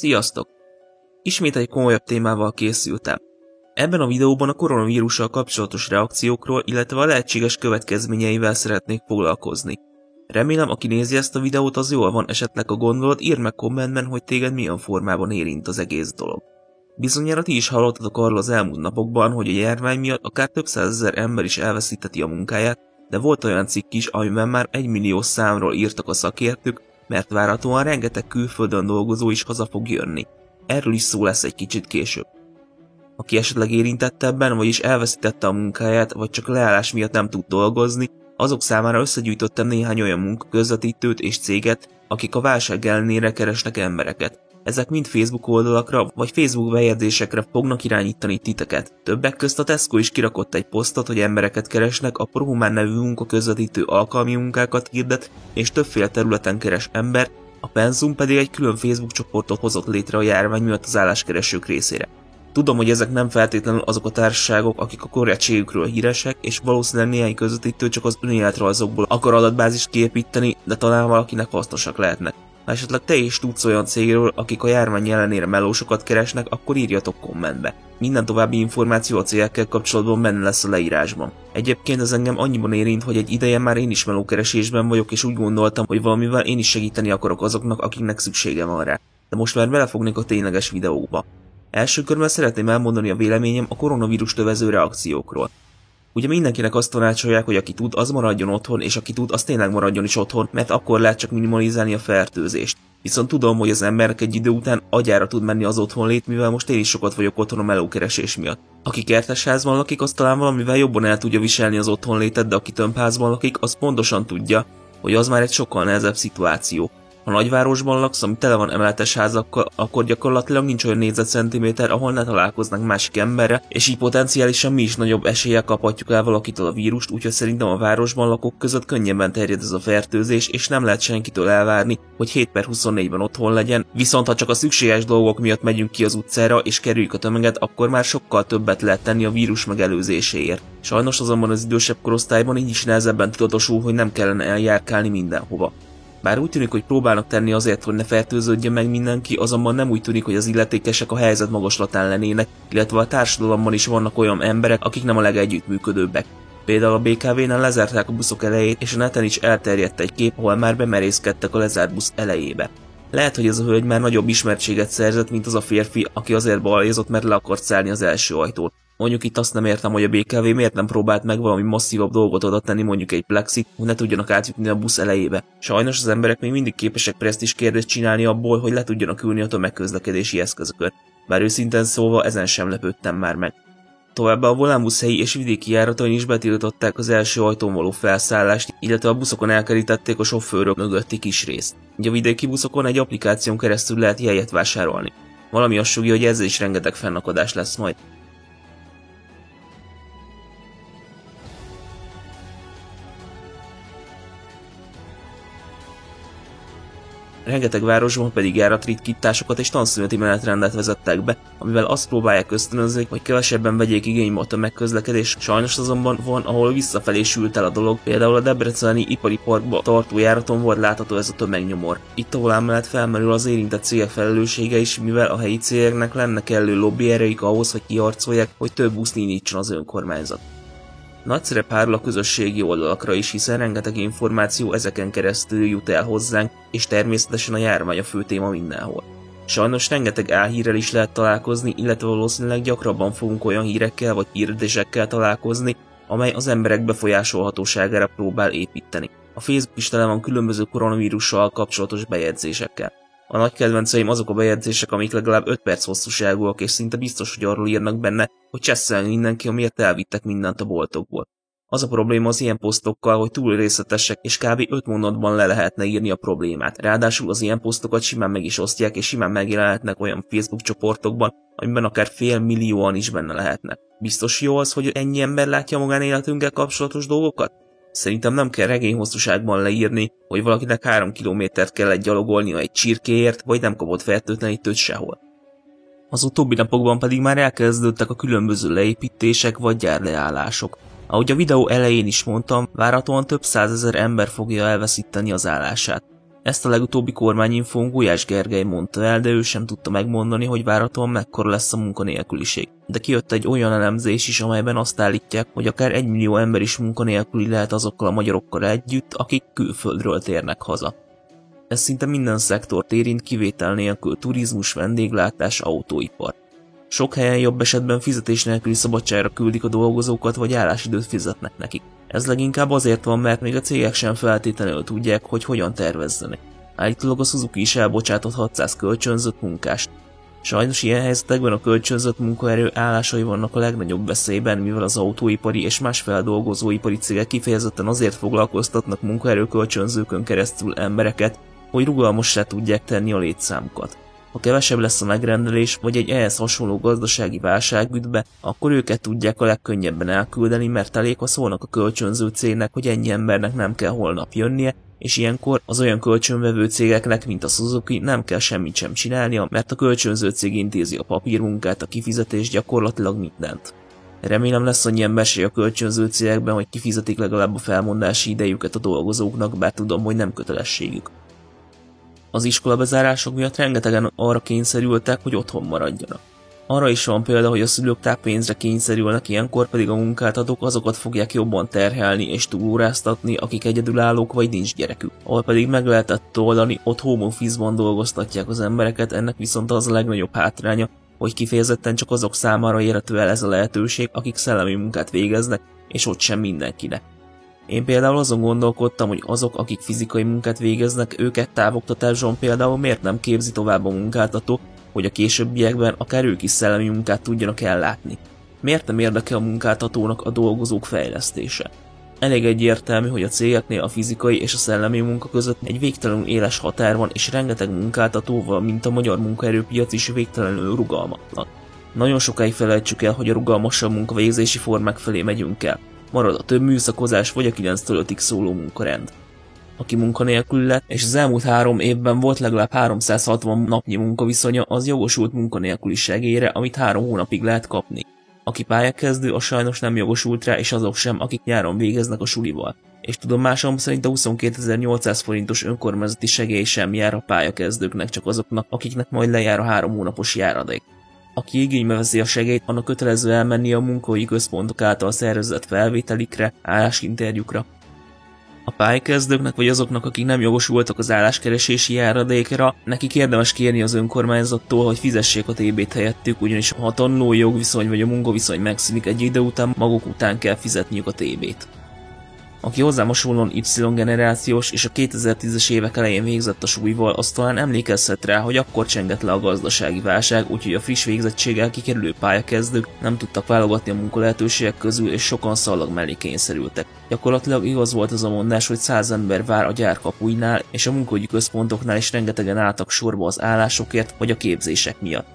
Sziasztok! Ismét egy komolyabb témával készültem. Ebben a videóban a koronavírussal kapcsolatos reakciókról, illetve a lehetséges következményeivel szeretnék foglalkozni. Remélem, aki nézi ezt a videót, az jól van esetleg a gondolat, írd meg kommentben, hogy téged milyen formában érint az egész dolog. Bizonyára ti is hallottatok arról az elmúlt napokban, hogy a járvány miatt akár több százezer ember is elveszíteti a munkáját, de volt olyan cikk is, amiben már egy millió számról írtak a szakértők, mert várhatóan rengeteg külföldön dolgozó is haza fog jönni. Erről is szó lesz egy kicsit később. Aki esetleg érintett ebben, vagyis elveszítette a munkáját, vagy csak leállás miatt nem tud dolgozni, azok számára összegyűjtöttem néhány olyan munkaközvetítőt és céget, akik a válság ellenére keresnek embereket. Ezek mind Facebook oldalakra vagy Facebook bejegyzésekre fognak irányítani titeket. Többek közt a Tesco is kirakott egy posztot, hogy embereket keresnek, a Prohumán nevű munkaközvetítő alkalmi munkákat hirdet, és többféle területen keres ember, a Penzum pedig egy külön Facebook csoportot hozott létre a járvány miatt az álláskeresők részére. Tudom, hogy ezek nem feltétlenül azok a társaságok, akik a korrektségükről híresek, és valószínűleg néhány közvetítő csak az önéletrajzokból akar adatbázist kiépíteni, de talán valakinek hasznosak lehetnek. Ha esetleg te is tudsz olyan cégről, akik a járvány ellenére melósokat keresnek, akkor írjatok kommentbe. Minden további információ a cégekkel kapcsolatban benne lesz a leírásban. Egyébként ez engem annyiban érint, hogy egy ideje már én is melókeresésben vagyok, és úgy gondoltam, hogy valamivel én is segíteni akarok azoknak, akiknek szüksége van rá. De most már belefognék a tényleges videóba. Első körben szeretném elmondani a véleményem a koronavírus tövező reakciókról. Ugye mindenkinek azt tanácsolják, hogy aki tud, az maradjon otthon, és aki tud, az tényleg maradjon is otthon, mert akkor lehet csak minimalizálni a fertőzést. Viszont tudom, hogy az emberek egy idő után agyára tud menni az otthonlét, mivel most én is sokat vagyok otthon a melókeresés miatt. Aki kertesházban lakik, az talán valamivel jobban el tudja viselni az otthonlétet, de aki tömbházban lakik, az pontosan tudja, hogy az már egy sokkal nehezebb szituáció. Ha nagyvárosban laksz, ami tele van emeletes házakkal, akkor gyakorlatilag nincs olyan négyzetcentiméter, ahol ne találkoznánk másik emberre, és így potenciálisan mi is nagyobb eséllyel kaphatjuk el valakitől a vírust, úgyhogy szerintem a városban lakók között könnyebben terjed ez a fertőzés, és nem lehet senkitől elvárni, hogy 7 per 24-ben otthon legyen, viszont ha csak a szükséges dolgok miatt megyünk ki az utcára és kerüljük a tömeget, akkor már sokkal többet lehet tenni a vírus megelőzéséért. Sajnos azonban az idősebb korosztályban így is nehezebben tudatosul, hogy nem kellene eljárkálni mindenhova. Bár úgy tűnik, hogy próbálnak tenni azért, hogy ne fertőződjön meg mindenki, azonban nem úgy tűnik, hogy az illetékesek a helyzet magaslatán lennének, illetve a társadalomban is vannak olyan emberek, akik nem a legegyüttműködőbbek. Például a BKV-nál lezárták a buszok elejét, és a neten is elterjedt egy kép, ahol már bemerészkedtek a lezárt busz elejébe. Lehet, hogy ez a hölgy már nagyobb ismertséget szerzett, mint az a férfi, aki azért balajozott, mert le akart szállni az első ajtót. Mondjuk itt azt nem értem, hogy a BKV miért nem próbált meg valami masszívabb dolgot oda tenni, mondjuk egy plexit, hogy ne tudjanak átjutni a busz elejébe. Sajnos az emberek még mindig képesek presztis kérdést csinálni abból, hogy le tudjanak ülni a tömegközlekedési eszközökön. Bár őszintén szóval ezen sem lepődtem már meg. Továbbá a volánbusz helyi és vidéki járatain is betiltották az első ajtón való felszállást, illetve a buszokon elkerítették a sofőrök mögötti kis részt. Ugye a vidéki buszokon egy applikáción keresztül lehet jegyet vásárolni. Valami azt hogy ezzel is rengeteg fennakadás lesz majd. Rengeteg városban pedig járatritkításokat és tanszüneti menetrendet vezettek be, amivel azt próbálják ösztönözni, hogy kevesebben vegyék igénybe a tömegközlekedés. Sajnos azonban van, ahol visszafelé sült el a dolog, például a Debreceni ipari parkba tartó járaton volt látható ez a tömegnyomor. Itt ahol emellett felmerül az érintett cégek felelőssége is, mivel a helyi cégeknek lenne kellő lobby erejük ahhoz, hogy kiarcolják, hogy több buszt indítson az önkormányzat. Nagy szerep hárul a közösségi oldalakra is, hiszen rengeteg információ ezeken keresztül jut el hozzánk, és természetesen a járvány a fő téma mindenhol. Sajnos rengeteg álhírrel is lehet találkozni, illetve valószínűleg gyakrabban fogunk olyan hírekkel vagy hírdésekkel találkozni, amely az emberek befolyásolhatóságára próbál építeni. A Facebook is tele van különböző koronavírussal kapcsolatos bejegyzésekkel. A nagy kedvenceim azok a bejegyzések, amik legalább 5 perc hosszúságúak, és szinte biztos, hogy arról írnak benne, hogy csesszel mindenki, amiért elvittek mindent a boltokból. Az a probléma az ilyen posztokkal, hogy túl részletesek, és kb. 5 mondatban le lehetne írni a problémát. Ráadásul az ilyen posztokat simán meg is osztják, és simán megjelenhetnek olyan Facebook csoportokban, amiben akár fél millióan is benne lehetnek. Biztos jó az, hogy ennyi ember látja magánéletünkkel kapcsolatos dolgokat? Szerintem nem kell regény hosszúságban leírni, hogy valakinek három kilométert kellett gyalogolnia egy csirkéért, vagy nem kapott fertőtlenítőt sehol. Az utóbbi napokban pedig már elkezdődtek a különböző leépítések vagy gyárleállások. Ahogy a videó elején is mondtam, várhatóan több százezer ember fogja elveszíteni az állását. Ezt a legutóbbi kormányinfón Gulyás Gergely mondta el, de ő sem tudta megmondani, hogy várhatóan mekkora lesz a munkanélküliség. De kijött egy olyan elemzés is, amelyben azt állítják, hogy akár egy millió ember is munkanélküli lehet azokkal a magyarokkal együtt, akik külföldről térnek haza. Ez szinte minden szektort érint kivétel nélkül turizmus, vendéglátás, autóipar. Sok helyen jobb esetben fizetés nélküli szabadságra küldik a dolgozókat, vagy állásidőt fizetnek nekik. Ez leginkább azért van, mert még a cégek sem feltétlenül tudják, hogy hogyan tervezzenek. Állítólag a Suzuki is elbocsátott 600 kölcsönzött munkást. Sajnos ilyen helyzetekben a kölcsönzött munkaerő állásai vannak a legnagyobb veszélyben, mivel az autóipari és más feldolgozóipari cégek kifejezetten azért foglalkoztatnak munkaerőkölcsönzőkön keresztül embereket, hogy rugalmassá tudják tenni a létszámukat. Ha kevesebb lesz a megrendelés, vagy egy ehhez hasonló gazdasági válság üt be, akkor őket tudják a legkönnyebben elküldeni, mert elég, ha szólnak a kölcsönző cégnek, hogy ennyi embernek nem kell holnap jönnie, és ilyenkor az olyan kölcsönvevő cégeknek, mint a Suzuki, nem kell semmit sem csinálnia, mert a kölcsönző cég intézi a papírmunkát, a kifizetés, gyakorlatilag mindent. Remélem lesz annyi emberség a kölcsönző cégekben, hogy kifizetik legalább a felmondási idejüket a dolgozóknak, bár tudom, hogy nem kötelességük. Az iskola bezárások miatt rengetegen arra kényszerültek, hogy otthon maradjanak. Arra is van példa, hogy a szülők táppénzre kényszerülnek, ilyenkor pedig a munkáltatók azokat fogják jobban terhelni és túlóráztatni, akik egyedülállók vagy nincs gyerekük. Ahol pedig meg lehetett oldani, ott home office-ban dolgoztatják az embereket, ennek viszont az a legnagyobb hátránya, hogy kifejezetten csak azok számára érhető el ez a lehetőség, akik szellemi munkát végeznek, és ott sem mindenkinek. Én például azon gondolkodtam, hogy azok, akik fizikai munkát végeznek, őket távoktatásban például miért nem képzi tovább a munkáltató, hogy a későbbiekben akár ők is szellemi munkát tudjanak ellátni. Miért nem érdekel a munkáltatónak a dolgozók fejlesztése? Elég egyértelmű, hogy a cégeknél a fizikai és a szellemi munka között egy végtelenül éles határ van, és rengeteg munkáltatóval, mint a magyar munkaerőpiac is végtelenül rugalmatlan. Nagyon sokáig felejtsük el, hogy a rugalmasabb munkavégzési formák felé megyünk el marad a több műszakozás vagy a 9-től 5-ig szóló munkarend. Aki munkanélkül lett, és az elmúlt három évben volt legalább 360 napnyi munkaviszonya, az jogosult munkanélküli segélyre, amit három hónapig lehet kapni. Aki pályakezdő, az sajnos nem jogosult rá, és azok sem, akik nyáron végeznek a sulival. És tudomásom szerint a 22.800 forintos önkormányzati segély sem jár a pályakezdőknek, csak azoknak, akiknek majd lejár a három hónapos járadék. Aki igénybe veszi a segélyt, annak kötelező elmenni a munkai központok által szervezett felvételikre, állásinterjúkra. A pálykezdőknek vagy azoknak, akik nem jogosultak az álláskeresési járadékra, nekik érdemes kérni az önkormányzattól, hogy fizessék a TB-t helyettük, ugyanis ha a tanulói jogviszony vagy a munkaviszony megszűnik egy idő után, maguk után kell fizetniük a TB-t aki hozzám hasonlóan Y generációs és a 2010-es évek elején végzett a súlyval, az talán emlékezhet rá, hogy akkor csengett le a gazdasági válság, úgyhogy a friss végzettséggel kikerülő pályakezdők nem tudtak válogatni a munkalehetőségek közül, és sokan szallag mellé kényszerültek. Gyakorlatilag igaz volt az a mondás, hogy száz ember vár a gyár kapuinál, és a munkahogyi központoknál is rengetegen álltak sorba az állásokért vagy a képzések miatt.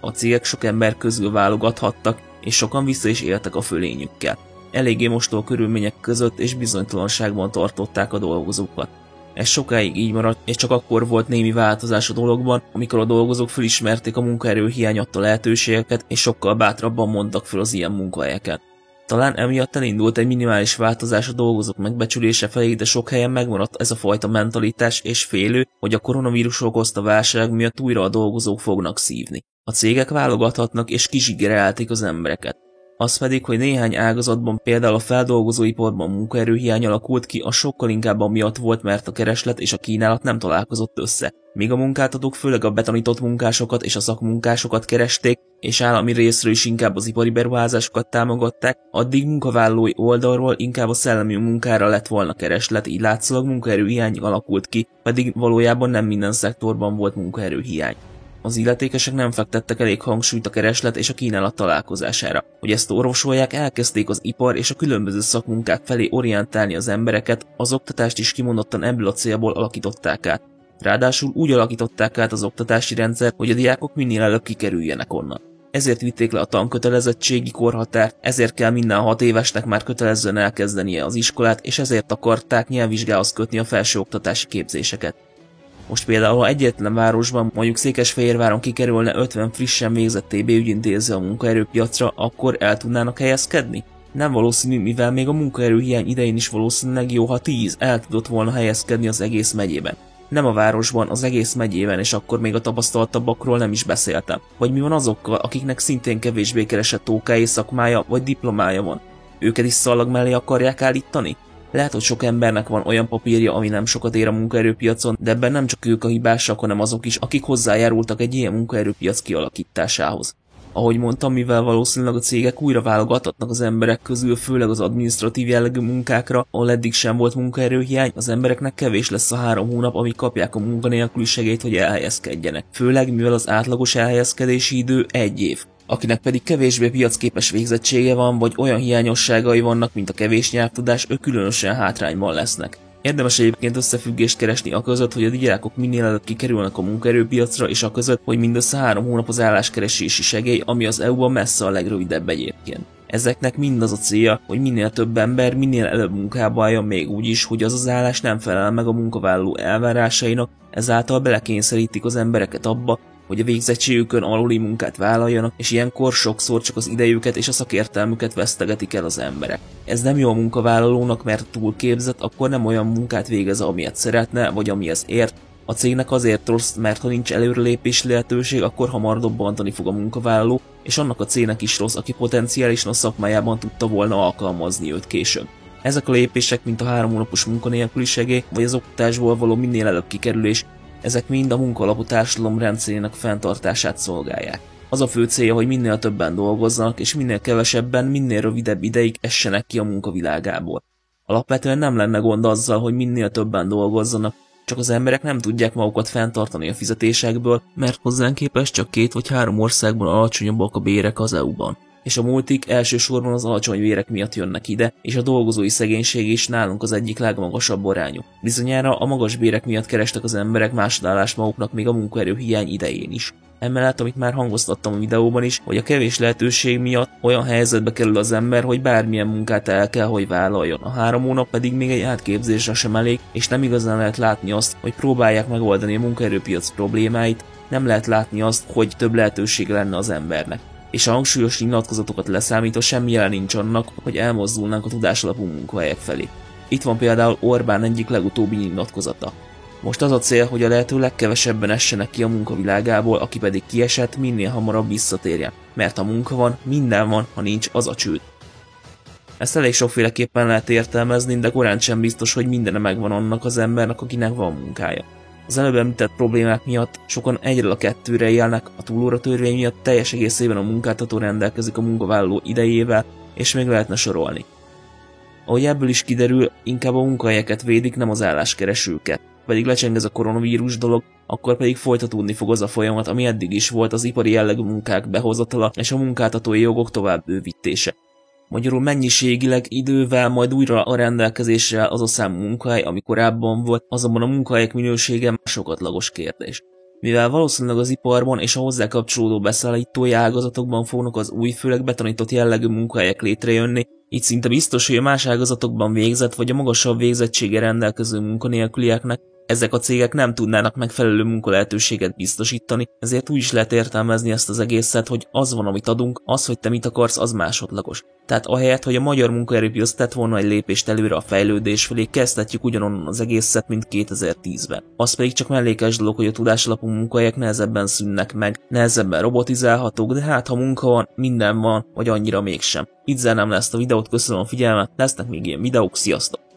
A cégek sok ember közül válogathattak, és sokan vissza is éltek a fölényükkel eléggé mostó körülmények között és bizonytalanságban tartották a dolgozókat. Ez sokáig így maradt, és csak akkor volt némi változás a dologban, amikor a dolgozók felismerték a munkaerő hiány adta lehetőségeket, és sokkal bátrabban mondtak fel az ilyen munkahelyeket. Talán emiatt elindult egy minimális változás a dolgozók megbecsülése felé, de sok helyen megmaradt ez a fajta mentalitás és félő, hogy a koronavírus okozta válság miatt újra a dolgozók fognak szívni. A cégek válogathatnak és kizsigerelték az embereket az pedig, hogy néhány ágazatban, például a feldolgozóiparban munkaerőhiány alakult ki, a sokkal inkább amiatt volt, mert a kereslet és a kínálat nem találkozott össze. Míg a munkáltatók főleg a betanított munkásokat és a szakmunkásokat keresték, és állami részről is inkább az ipari beruházásokat támogatták, addig munkavállalói oldalról inkább a szellemi munkára lett volna kereslet, így látszólag munkaerőhiány alakult ki, pedig valójában nem minden szektorban volt munkaerőhiány. Az illetékesek nem fektettek elég hangsúlyt a kereslet és a kínálat találkozására. Hogy ezt orvosolják, elkezdték az ipar és a különböző szakmunkák felé orientálni az embereket, az oktatást is kimondottan ebből a célból alakították át. Ráadásul úgy alakították át az oktatási rendszer, hogy a diákok minél előbb kikerüljenek onnan. Ezért vitték le a tankötelezettségi korhatárt, ezért kell minden hat évesnek már kötelezően elkezdenie az iskolát, és ezért akarták nyelvvizsgához kötni a felsőoktatási képzéseket. Most például, ha egyetlen városban, mondjuk Székesfehérváron kikerülne 50 frissen végzett TB ügyintéző a munkaerőpiacra, akkor el tudnának helyezkedni? Nem valószínű, mivel még a munkaerőhiány idején is valószínűleg jó, ha 10 el tudott volna helyezkedni az egész megyében. Nem a városban, az egész megyében, és akkor még a tapasztaltabbakról nem is beszéltem. Vagy mi van azokkal, akiknek szintén kevésbé keresett tókáé szakmája vagy diplomája van? Őket is szalag mellé akarják állítani? Lehet, hogy sok embernek van olyan papírja, ami nem sokat ér a munkaerőpiacon, de ebben nem csak ők a hibásak, hanem azok is, akik hozzájárultak egy ilyen munkaerőpiac kialakításához. Ahogy mondtam, mivel valószínűleg a cégek újra válogathatnak az emberek közül, főleg az administratív jellegű munkákra, ahol eddig sem volt munkaerőhiány, az embereknek kevés lesz a három hónap, amíg kapják a munkanélküli segélyt, hogy elhelyezkedjenek. Főleg, mivel az átlagos elhelyezkedési idő egy év akinek pedig kevésbé piacképes végzettsége van, vagy olyan hiányosságai vannak, mint a kevés nyelvtudás, ők különösen hátrányban lesznek. Érdemes egyébként összefüggést keresni a között, hogy a diákok minél előbb kikerülnek a munkaerőpiacra, és a között, hogy mindössze három hónap az álláskeresési segély, ami az EU-ban messze a legrövidebb egyébként. Ezeknek mind az a célja, hogy minél több ember minél előbb munkába álljon még úgy is, hogy az az állás nem felel meg a munkavállaló elvárásainak, ezáltal belekényszerítik az embereket abba, hogy a végzettségükön aluli munkát vállaljanak, és ilyenkor sokszor csak az idejüket és a szakértelmüket vesztegetik el az emberek. Ez nem jó a munkavállalónak, mert túl képzett, akkor nem olyan munkát végez, amilyet szeretne, vagy amihez ért, a cégnek azért rossz, mert ha nincs előrelépés lehetőség, akkor hamar dobbantani fog a munkavállaló, és annak a cégnek is rossz, aki potenciálisan a szakmájában tudta volna alkalmazni őt később. Ezek a lépések, mint a három hónapos munkanélküliségé, vagy az oktatásból való minél előbb kikerülés, ezek mind a munkalapú társadalom rendszerének fenntartását szolgálják. Az a fő célja, hogy minél többen dolgozzanak, és minél kevesebben, minél rövidebb ideig essenek ki a munkavilágából. Alapvetően nem lenne gond azzal, hogy minél többen dolgozzanak, csak az emberek nem tudják magukat fenntartani a fizetésekből, mert hozzánk képest csak két vagy három országban alacsonyabbak a bérek az EU-ban és a multik elsősorban az alacsony vérek miatt jönnek ide, és a dolgozói szegénység is nálunk az egyik legmagasabb arányú. Bizonyára a magas bérek miatt kerestek az emberek másodállást maguknak még a munkaerő hiány idején is. Emellett, amit már hangoztattam a videóban is, hogy a kevés lehetőség miatt olyan helyzetbe kerül az ember, hogy bármilyen munkát el kell, hogy vállaljon. A három hónap pedig még egy átképzésre sem elég, és nem igazán lehet látni azt, hogy próbálják megoldani a munkaerőpiac problémáit, nem lehet látni azt, hogy több lehetőség lenne az embernek és a hangsúlyos nyilatkozatokat leszámítva semmi jel nincs annak, hogy elmozdulnánk a tudásalapú munkahelyek felé. Itt van például Orbán egyik legutóbbi nyilatkozata. Most az a cél, hogy a lehető legkevesebben essenek ki a munkavilágából, aki pedig kiesett, minél hamarabb visszatérjen. Mert ha munka van, minden van, ha nincs, az a csőd. Ezt elég sokféleképpen lehet értelmezni, de korán sem biztos, hogy minden megvan annak az embernek, akinek van munkája. Az előbb említett problémák miatt sokan egyről a kettőre élnek, a túlóra törvény miatt teljes egészében a munkáltató rendelkezik a munkavállaló idejével, és még lehetne sorolni. Ahogy ebből is kiderül, inkább a munkahelyeket védik, nem az álláskeresőket. Pedig lecseng ez a koronavírus dolog, akkor pedig folytatódni fog az a folyamat, ami eddig is volt az ipari jellegű munkák behozatala és a munkáltatói jogok tovább bővítése. Magyarul mennyiségileg idővel majd újra a rendelkezésre az a számú munkahely, ami korábban volt, azonban a munkahelyek minősége másokatlagos kérdés. Mivel valószínűleg az iparban és a hozzá kapcsolódó beszállítói ágazatokban fognak az új, főleg betanított jellegű munkahelyek létrejönni, így szinte biztos, hogy a más ágazatokban végzett vagy a magasabb végzettsége rendelkező munkanélkülieknek ezek a cégek nem tudnának megfelelő munkalehetőséget biztosítani, ezért úgy is lehet értelmezni ezt az egészet, hogy az van, amit adunk, az, hogy te mit akarsz, az másodlagos. Tehát ahelyett, hogy a magyar munkaerőpiac tett volna egy lépést előre a fejlődés felé, kezdhetjük ugyanonnan az egészet, mint 2010-ben. Az pedig csak mellékes dolog, hogy a tudásalapú munkahelyek nehezebben szűnnek meg, nehezebben robotizálhatók, de hát ha munka van, minden van, vagy annyira mégsem. Itt zárnám le ezt a videót, köszönöm a figyelmet, lesznek még ilyen videók, sziasztok!